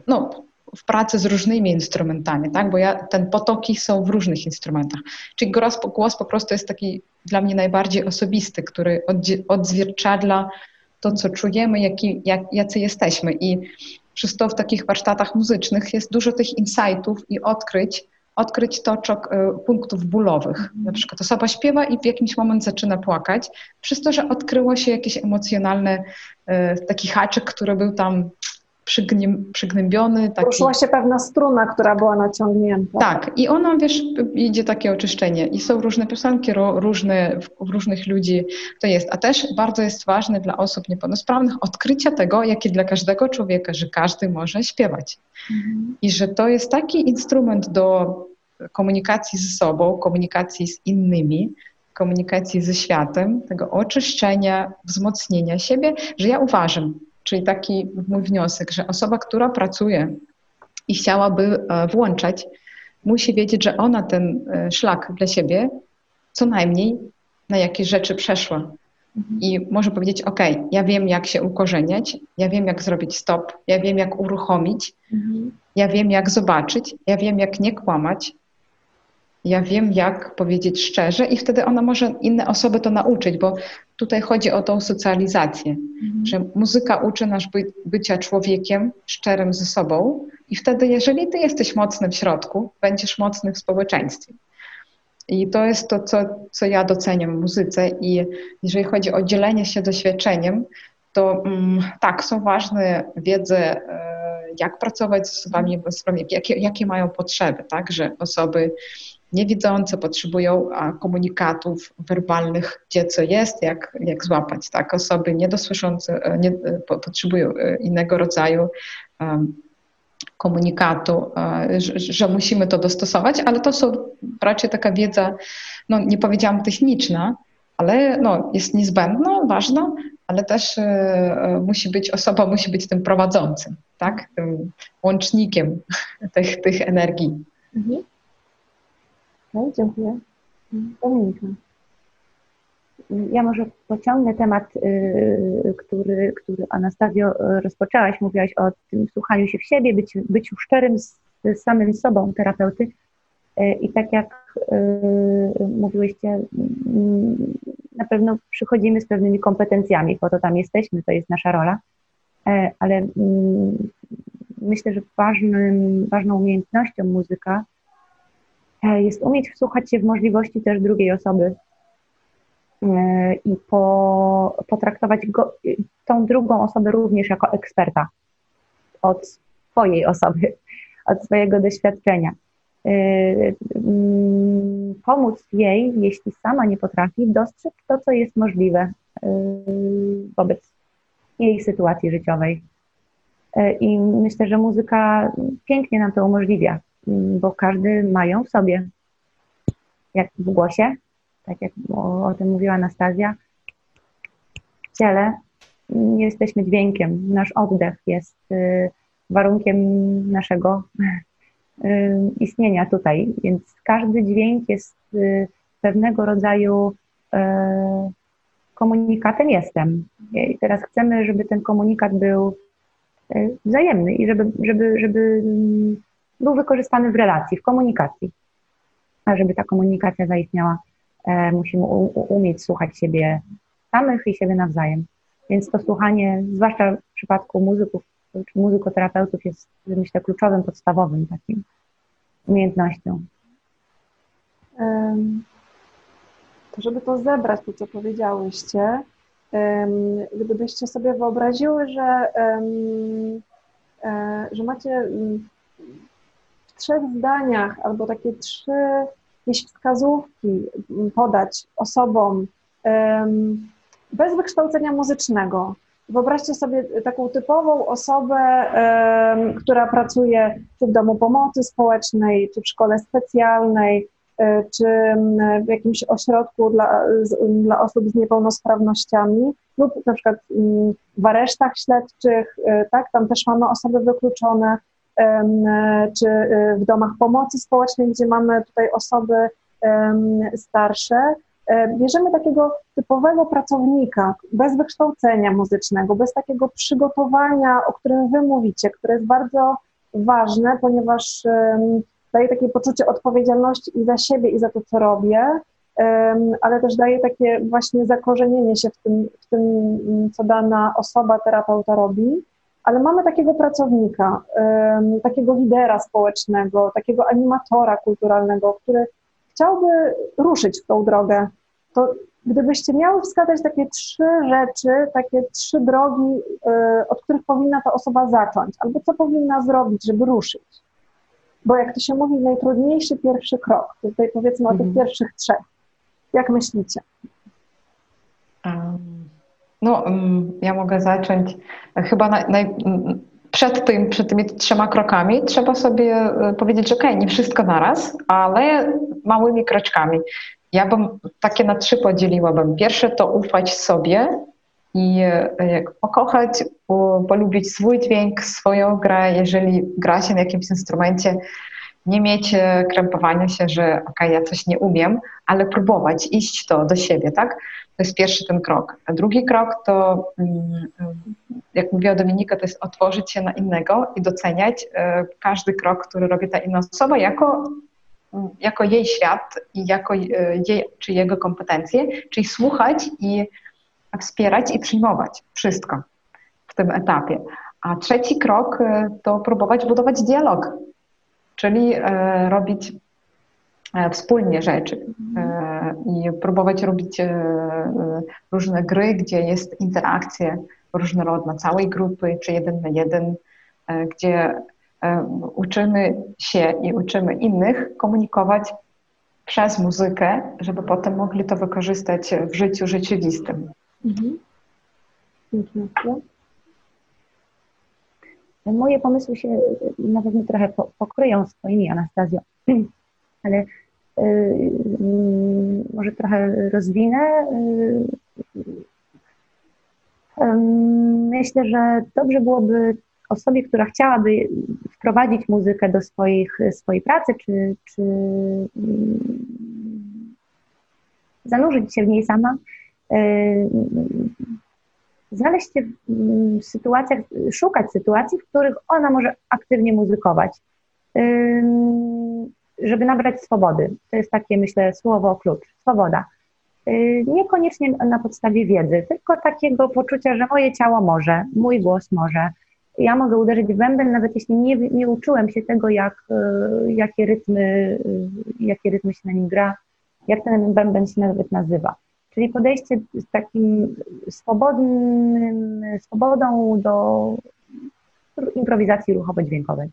no, w pracy z różnymi instrumentami, tak? Bo ja, ten potoki są w różnych instrumentach. Czyli głos, głos po prostu jest taki dla mnie najbardziej osobisty, który odzwierciedla to, co czujemy, jaki, jak, jacy jesteśmy. I przez to w takich warsztatach muzycznych jest dużo tych insightów i odkryć, odkryć toczok y, punktów bólowych. Mhm. Na przykład osoba śpiewa i w jakimś moment zaczyna płakać, przez to, że odkryło się jakiś emocjonalny taki haczyk, który był tam przygnębiony. Taki... Ruszyła się pewna struna, która była naciągnięta. Tak, i ona, wiesz, idzie takie oczyszczenie. I są różne piosenki, różne, w różnych ludzi to jest. A też bardzo jest ważne dla osób niepełnosprawnych odkrycie tego, jakie dla każdego człowieka, że każdy może śpiewać. Mhm. I że to jest taki instrument do komunikacji ze sobą, komunikacji z innymi, komunikacji ze światem, tego oczyszczenia, wzmocnienia siebie, że ja uważam, czyli taki mój wniosek, że osoba, która pracuje i chciałaby e, włączać, musi wiedzieć, że ona ten e, szlak dla siebie co najmniej na jakieś rzeczy przeszła. mhm. i może powiedzieć: OK, ja wiem, jak się ukorzeniać, ja wiem, jak zrobić stop, ja wiem, jak uruchomić, mhm. ja wiem, jak zobaczyć, ja wiem, jak nie kłamać, ja wiem, jak powiedzieć szczerze, i wtedy ona może inne osoby to nauczyć, bo tutaj chodzi o tą socjalizację, mhm. że muzyka uczy nas by, bycia człowiekiem szczerym ze sobą, i wtedy, jeżeli ty jesteś mocny w środku, będziesz mocny w społeczeństwie. I to jest to, co, co ja doceniam w muzyce. I jeżeli chodzi o dzielenie się doświadczeniem, to mm, tak, są ważne wiedzy, e, jak pracować z osobami jakie, jakie mają potrzeby, tak, że osoby niewidzące potrzebują komunikatów werbalnych, gdzie co jest, jak, jak złapać, tak, osoby niedosłyszące e, nie, e, potrzebują innego rodzaju um, komunikatu, e, że, że, musimy to dostosować, ale to są raczej taka wiedza, no nie powiedziałam techniczna, ale no, jest niezbędna, ważna, ale też e, musi być osoba, musi być tym prowadzącym, tak? Tym łącznikiem tych, tych energii. Mhm. Okay, dziękuję. Dominika. Ja może pociągnę temat, y, który, który Anastazjo y, rozpoczęłaś. Mówiłaś o tym słuchaniu się w siebie, być, byciu szczerym z, samym sobą terapeuty. Y, I tak jak mówiłyście, na pewno przychodzimy z pewnymi kompetencjami, po to tam jesteśmy, to jest nasza rola, ale myślę, że ważnym, ważną umiejętnością muzyka jest umieć wsłuchać się w możliwości też drugiej osoby, E, i po, potraktować go, tą drugą osobę również jako eksperta od swojej osoby, od swojego doświadczenia. E, mm, pomóc jej, jeśli sama nie potrafi, dostrzec to, co jest możliwe e, wobec jej sytuacji życiowej. I myślę, że muzyka pięknie nam to umożliwia, bo każdy ma ją w sobie. Jak w głosie, tak jak o, o tym mówiła Anastazja, w ciele nie jesteśmy dźwiękiem. Nasz oddech jest y, warunkiem naszego y, istnienia tutaj, więc każdy dźwięk jest y, pewnego rodzaju komunikatem jestem. I teraz chcemy, żeby ten komunikat był wzajemny i żeby, żeby, żeby mm, był wykorzystany w relacji, w komunikacji. A żeby ta komunikacja zaistniała, E, musimy umieć słuchać siebie samych i siebie nawzajem. Więc to słuchanie, zwłaszcza w przypadku muzyków czy muzykoterapeutów, jest myślę kluczowym, podstawowym takim umiejętnością. To żeby to zebrać, to co powiedziałyście, gdybyście sobie wyobraziły, że, e, że macie w trzech zdaniach albo takie trzy jakieś wskazówki podać osobom bez wykształcenia muzycznego. Wyobraźcie sobie taką typową osobę, która pracuje czy w domu pomocy społecznej, czy w szkole specjalnej, e, czy w jakimś ośrodku dla, dla osób z niepełnosprawnościami, lub na przykład w aresztach śledczych, e, tak, tam też mamy osoby wykluczone, czy y, w domach pomocy społecznej, gdzie mamy tutaj osoby starsze. Bierzemy takiego typowego pracownika, bez wykształcenia muzycznego, bez takiego przygotowania, o którym Wy mówicie, które jest bardzo ważne, ponieważ daje takie poczucie odpowiedzialności i za siebie, i za to, co robię, ale też daje takie właśnie zakorzenienie się w tym, w tym co dana osoba, terapeuta robi ale mamy takiego pracownika, takiego lidera społecznego, takiego animatora kulturalnego, który chciałby ruszyć w tą drogę, to gdybyście miały wskazać takie trzy rzeczy, takie trzy drogi, y, od których powinna ta osoba zacząć, albo co powinna zrobić, żeby ruszyć. Bo jak to się mówi, najtrudniejszy pierwszy krok, to tutaj powiedzmy o tych mhm. pierwszych trzech. Jak myślicie? Um no, mm, ja mogę zacząć chyba przed, tym, przed tymi trzema krokami trzeba sobie e, powiedzieć, że okej, okay, nie wszystko naraz, ale małymi kroczkami. Ja bym takie na trzy podzieliłabym. Pierwsze to ufać sobie i e, pokochać, polubić swój dźwięk, swoją grę. Jeżeli gra się na jakimś instrumencie, nie mieć e, krępowania się, że ok, ja coś nie umiem, ale próbować, iść to do siebie, tak? To jest pierwszy ten krok. A drugi krok to, mm, jak mówiła Dominika, to jest otworzyć się na innego i doceniać e, każdy krok, który robi ta inna osoba jako, mm, jako jej świat i jako e, jej czy jego kompetencje, czyli słuchać i wspierać i przyjmować wszystko w tym etapie. A trzeci krok to próbować budować dialog czyli e, robić e, wspólnie rzeczy e, i próbować robić różne gry, gdzie jest interakcja różnorodna całej grupy, czy jeden na jeden, gdzie uczymy się i uczymy innych komunikować przez muzykę, żeby potem mogli to wykorzystać w życiu rzeczywistym. Mhm. Moje pomysły się y, na pewno trochę pokryją swoimi Anastazją, ale y, może trochę rozwinę. Y, myślę, że dobrze byłoby osobie, która chciałaby wprowadzić muzykę do swoich, swojej pracy, czy, czy zanurzyć się w niej sama, znaleźć się w sytuacjach, szukać sytuacji, w których ona może aktywnie muzykować, żeby nabrać swobody. To jest takie, myślę, słowo klucz, swoboda. Niekoniecznie na podstawie wiedzy, tylko takiego poczucia, że moje ciało może, mój głos może. Ja mogę uderzyć w bęben, nawet jeśli nie, nie uczyłem się tego, jak, y, jakie, rytmy, y, jakie rytmy się na nim gra, jak ten bęben się nawet nazywa. Czyli podejście z takim swobodnym, swobodą do improwizacji ruchowo-dźwiękowej.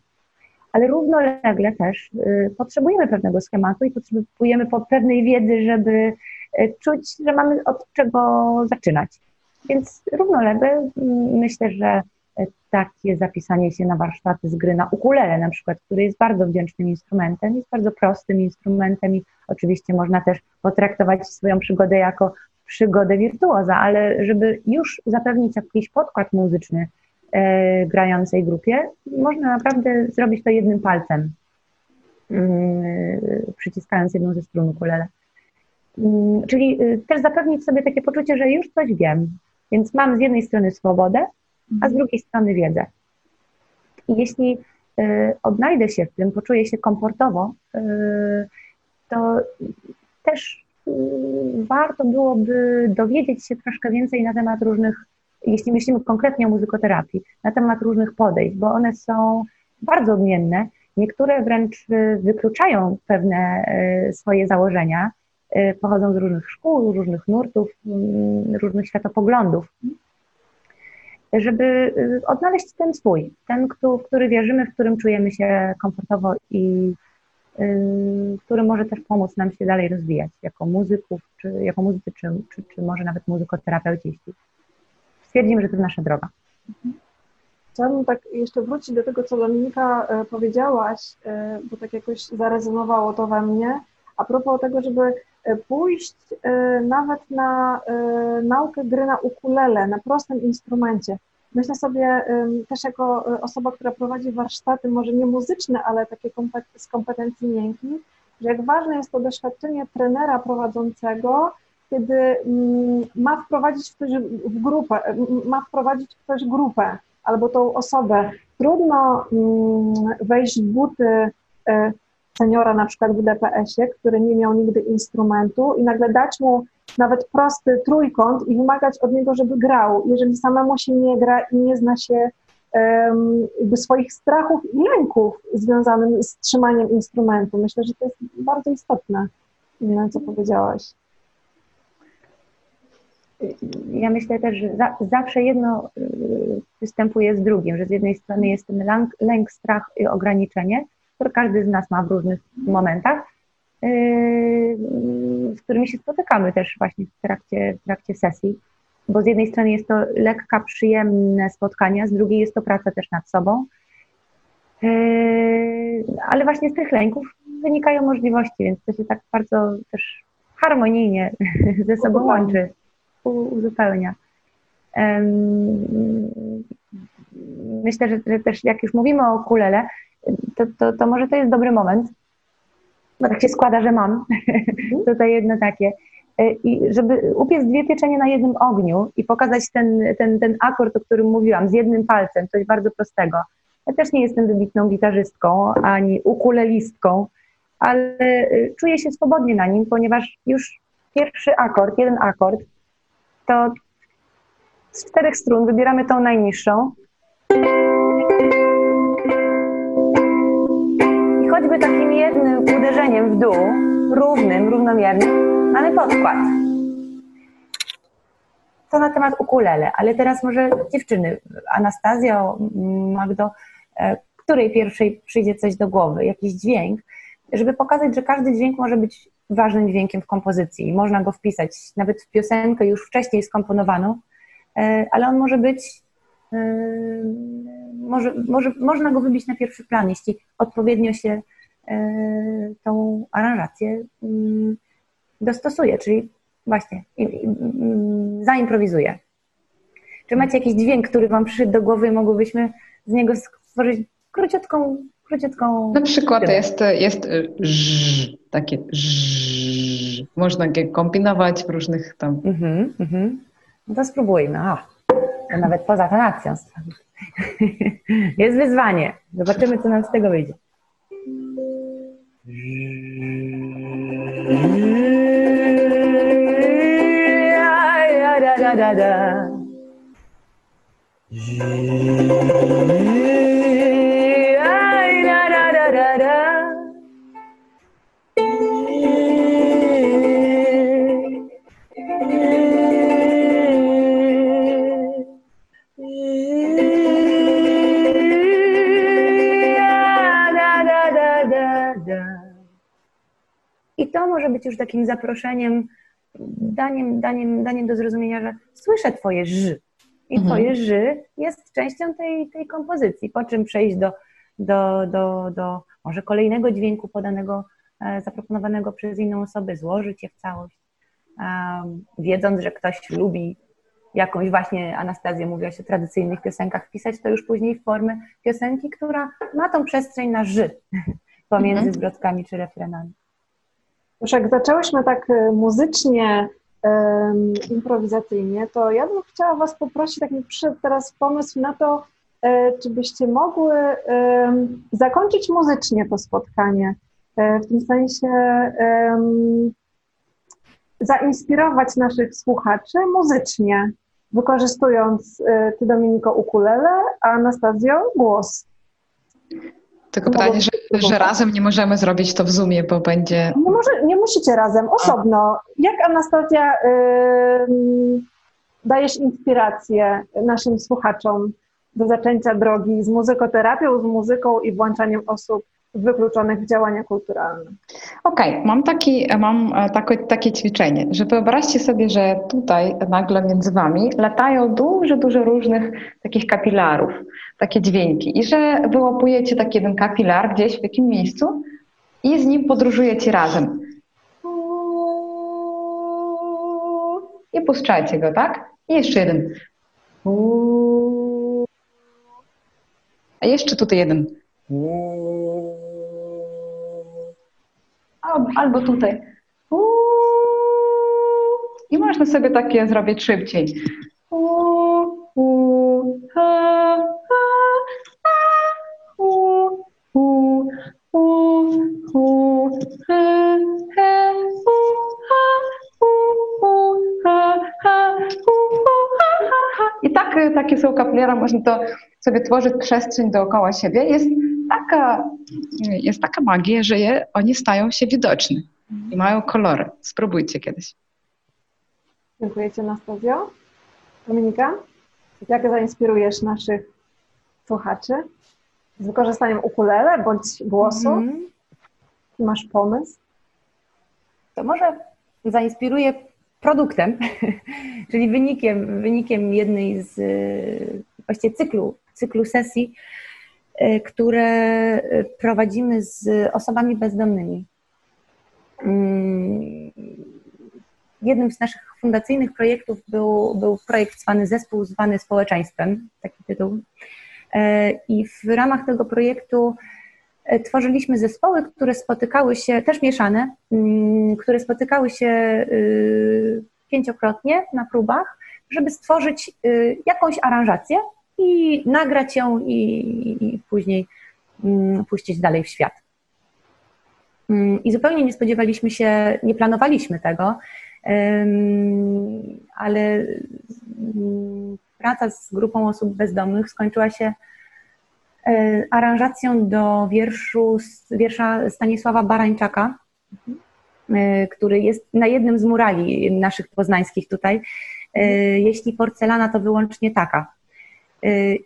Ale równolegle też y, potrzebujemy pewnego schematu i potrzebujemy pewnej wiedzy, żeby y, czuć, że mamy od czego zaczynać. Więc równolegle mm, myślę, że takie zapisanie się na warsztaty z gry na ukulele na przykład, który jest bardzo wdzięcznym instrumentem, jest bardzo prostym instrumentem i oczywiście można też potraktować swoją przygodę jako przygodę wirtuoza, ale żeby już zapewnić jakiś podkład muzyczny e, grającej grupie, można naprawdę zrobić to jednym palcem, mm, przyciskając jedną ze strun ukulele. Mm, czyli y, też zapewnić sobie takie poczucie, że już coś wiem, więc mam z jednej strony swobodę, a z mhm. drugiej strony wiedzę. I jeśli y, odnajdę się w tym, poczuję się komfortowo, y, to też y, warto byłoby dowiedzieć się troszkę więcej na temat różnych, jeśli myślimy konkretnie o muzykoterapii, na temat różnych podejść, bo one są bardzo odmienne. Niektóre wręcz wykluczają pewne swoje założenia, pochodzą z różnych szkół, różnych nurtów, mm, różnych światopoglądów żeby y, odnaleźć ten swój, ten, w który wierzymy, w którym czujemy się komfortowo i y, który może też pomóc nam się dalej rozwijać jako muzyków, czy jako muzycy, czy, czy, czy może nawet muzykoterapeuci, jeśli stwierdzimy, że to nasza droga. Chciałabym tak jeszcze wrócić do tego, co Dominika e, powiedziałaś, e, bo tak jakoś zarezonowało to we mnie, a propos tego, żeby pójść e, nawet na e, naukę gry na ukulele, na prostym instrumencie. Myślę sobie też jako osoba, która prowadzi warsztaty, może nie muzyczne, ale takie z kompetencji miękkich, że jak ważne jest to doświadczenie trenera prowadzącego, kiedy mm, ma wprowadzić ktoś w grupę, ma wprowadzić ktoś grupę albo tą osobę. Trudno mm, wejść w buty seniora na przykład w DPS-ie, który nie miał nigdy instrumentu i nagle dać mu nawet prosty trójkąt i wymagać od niego, żeby grał. Jeżeli samemu się nie gra i nie zna się jakby swoich strachów i lęków związanych z trzymaniem instrumentu. Myślę, że to jest bardzo istotne, co powiedziałaś. Ja myślę też, że za, zawsze jedno y, występuje z drugim, że z jednej strony jest ten lęk, lęk strach i ograniczenie, które każdy z nas ma w różnych momentach, yy, z którymi się spotykamy też właśnie w trakcie, w trakcie sesji, bo z jednej strony jest to lekka, przyjemne spotkania, z drugiej jest to praca też nad sobą, yy, ale właśnie z tych lęków wynikają możliwości, więc to się tak bardzo też harmonijnie ze sobą łączy, uzupełnia. Myślę, że, że też jak już mówimy o ukulele, to, to, to może to jest dobry moment, bo tak się składa, że mam tutaj jedno takie. E, I żeby upiec dwie pieczenie na jednym ogniu i pokazać ten, ten, ten akord, o którym mówiłam, z jednym palcem, coś bardzo prostego. Ja też nie jestem wybitną gitarzystką ani ukulelistką, ale e, czuję się swobodnie na nim, ponieważ już pierwszy akord, jeden akord, to z czterech strun wybieramy tą najniższą. Takim jednym uderzeniem w dół, równym, równomiernym, mamy podkład. To na temat ukulele, ale teraz może dziewczyny, Anastazjo, Magdo, e, której pierwszej przyjdzie coś do głowy, jakiś dźwięk, żeby pokazać, że każdy dźwięk może być ważnym dźwiękiem w kompozycji. Można go wpisać nawet w piosenkę już wcześniej skomponowaną, e, ale on może być, e, może, może, można go wybić na pierwszy plan, jeśli odpowiednio się tą aranżację mm, dostosuje, czyli właśnie mm, zaimprowizuje. Czy macie jakiś dźwięk, który Wam przyszedł do głowy i mogłybyśmy z niego stworzyć króciutką króciutką... Na przykład jest, jest ż, takie ż, można je kombinować w różnych tam... Mhm, mhm. No to spróbujmy. A, to nawet poza tonacją. Jest wyzwanie. Zobaczymy, co nam z tego wyjdzie. Da, da, da, da. to może być już takim zaproszeniem, daniem, daniem, daniem do zrozumienia, że słyszę Twoje ż i mhm. Twoje ż jest częścią tej, tej kompozycji, po czym przejść do, do, do, do może kolejnego dźwięku podanego, e, zaproponowanego przez inną osobę, złożyć je w całość, wiedząc, że ktoś lubi jakąś właśnie, Anastazja mówiła się o tradycyjnych piosenkach, wpisać to już później w formę piosenki, która ma tą przestrzeń na ży pomiędzy mhm. zwrotkami czy refrenami. Już jak zaczęłyśmy tak e, muzycznie, improwizacyjnie, to ja bym chciała Was poprosić, tak mi przyszedł teraz pomysł na to, e, czy byście mogły zakończyć muzycznie to spotkanie. E, w tym sensie zainspirować naszych słuchaczy muzycznie, wykorzystując Ty, Dominiko, ukulele, a Anastazjo głos. Tylko pytanie, że, że razem nie możemy zrobić to w Zoomie, bo będzie... Nie, może, nie musicie razem, osobno. Jak Anastazja yy, dajesz inspirację naszym słuchaczom do zaczęcia drogi z muzykoterapią, z muzyką i włączaniem osób wykluczonych w działania kulturalne. Okej, okay, mam, taki, mam e, takie, takie ćwiczenie, że wyobraźcie sobie, że tutaj nagle między wami latają dużo, dużo różnych takich kapilarów, takie dźwięki i że wyłapujecie taki jeden kapilar gdzieś w jakim miejscu i z nim podróżujecie razem. I puszczajcie go, tak? I jeszcze jeden. A jeszcze tutaj jeden. Albo tutaj. I można sobie takie zrobić szybciej. I tak, takie są kapliera, można to sobie tworzyć przestrzeń dookoła siebie. Jest taka, jest taka magia, że je, oni stają się widoczni i mają kolory. Spróbujcie kiedyś. Dziękuję Ci, Anastazjo. Dominika, jak zainspirujesz naszych słuchaczy z wykorzystaniem ukulele bądź głosu? Mm. Masz pomysł? To może zainspiruję produktem, czyli wynikiem, wynikiem jednej z właściwie cyklu, cyklu sesji, które prowadzimy z osobami bezdomnymi. Mm, jednym z naszych fundacyjnych projektów był, był projekt zwany Zespół zwany Społeczeństwem, taki tytuł. E, I w ramach tego projektu tworzyliśmy zespoły, które spotykały się, też mieszane, mm, które spotykały się y, pięciokrotnie na próbach, żeby stworzyć y, jakąś aranżację i nagrać ją i, i później mm, puścić dalej w świat. Mm, I zupełnie nie spodziewaliśmy się, nie planowaliśmy tego, ale praca z grupą osób bezdomnych skończyła się e, aranżacją do wierszu, wiersza Stanisława Barańczaka, e, który jest na jednym z murali naszych poznańskich tutaj. E, jeśli porcelana, to wyłącznie taka.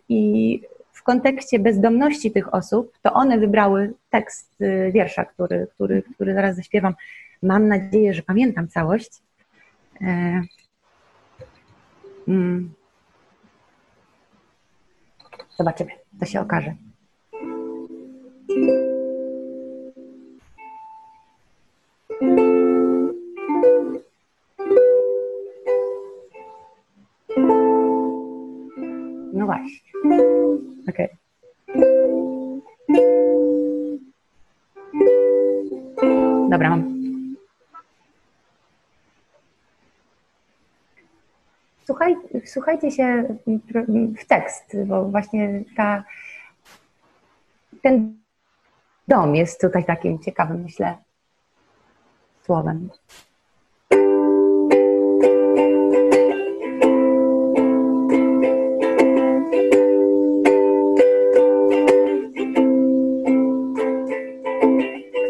I w kontekście bezdomności tych osób, to one wybrały tekst wiersza, który, który, który zaraz zaśpiewam. Mam nadzieję, że pamiętam całość. Mm. Zobaczymy, to się okaże. Wsłuchajcie się w tekst, bo właśnie ta, ten dom jest tutaj takim ciekawym, myślę, słowem.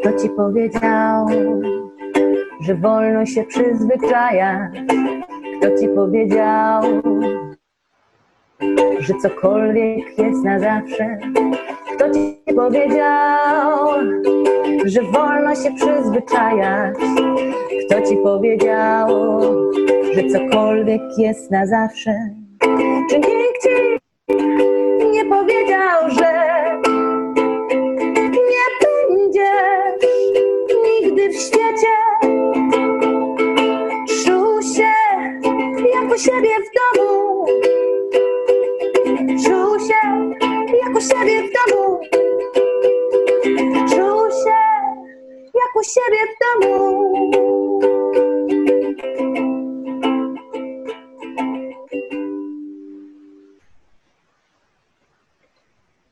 Kto ci powiedział, że wolno się przyzwyczaja? Kto ci powiedział, że cokolwiek jest na zawsze? Kto ci powiedział, że wolno się przyzwyczajać? Kto ci powiedział, że cokolwiek jest na zawsze? Czy nikt ci nie powiedział, że nie będziesz nigdy w świecie? Siebie w domu. Czuł się jak u siebie w domu. Czuł się jak u siebie w domu.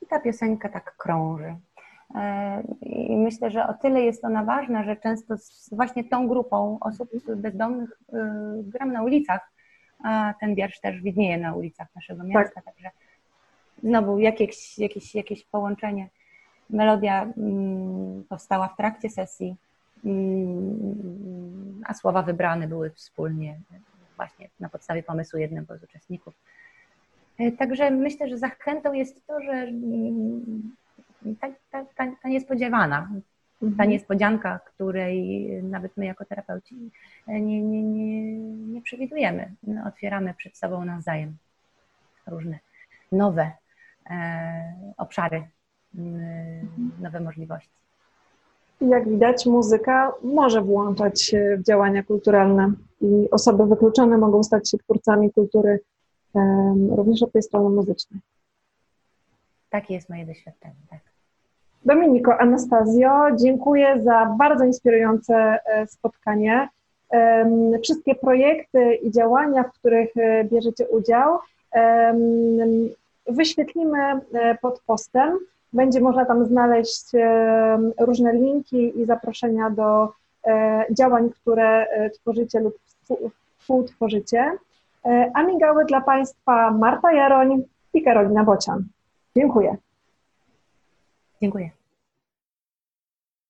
I ta piosenka tak krąży. E, I myślę, że o tyle jest ona ważna, że często z właśnie tą grupą osób bezdomnych y, gram na ulicach, a ten wiersz też widnieje na ulicach naszego miasta, tak. także znowu jakieś, jakieś, jakieś połączenie. Melodia mm, powstała w trakcie sesji, mm, a słowa wybrane były wspólnie właśnie na podstawie pomysłu jednego z uczestników. E, także myślę, że zachętą jest to, że mm, ta, ta, ta, ta niespodziewana, ta mhm. niespodzianka, której nawet my jako terapeuci nie, nie, nie, nie przewidujemy. No, otwieramy przed sobą nawzajem różne nowe e, obszary, mhm. nowe możliwości. Jak widać, muzyka może włączać się w działania kulturalne i osoby wykluczone mogą stać się twórcami kultury również od tej strony muzycznej. Takie jest moje doświadczenie, tak. Dominiko, Anastazjo, dziękuję za bardzo inspirujące e, spotkanie. Wszystkie projekty i działania, w których e, bierzecie udział, wyświetlimy e, pod postem. Będzie można tam znaleźć różne linki i zaproszenia do działań, które tworzycie lub współtworzycie. A migały dla Państwa Marta Jaroń i Karolina Bocian. Dziękuję. Dziękuję.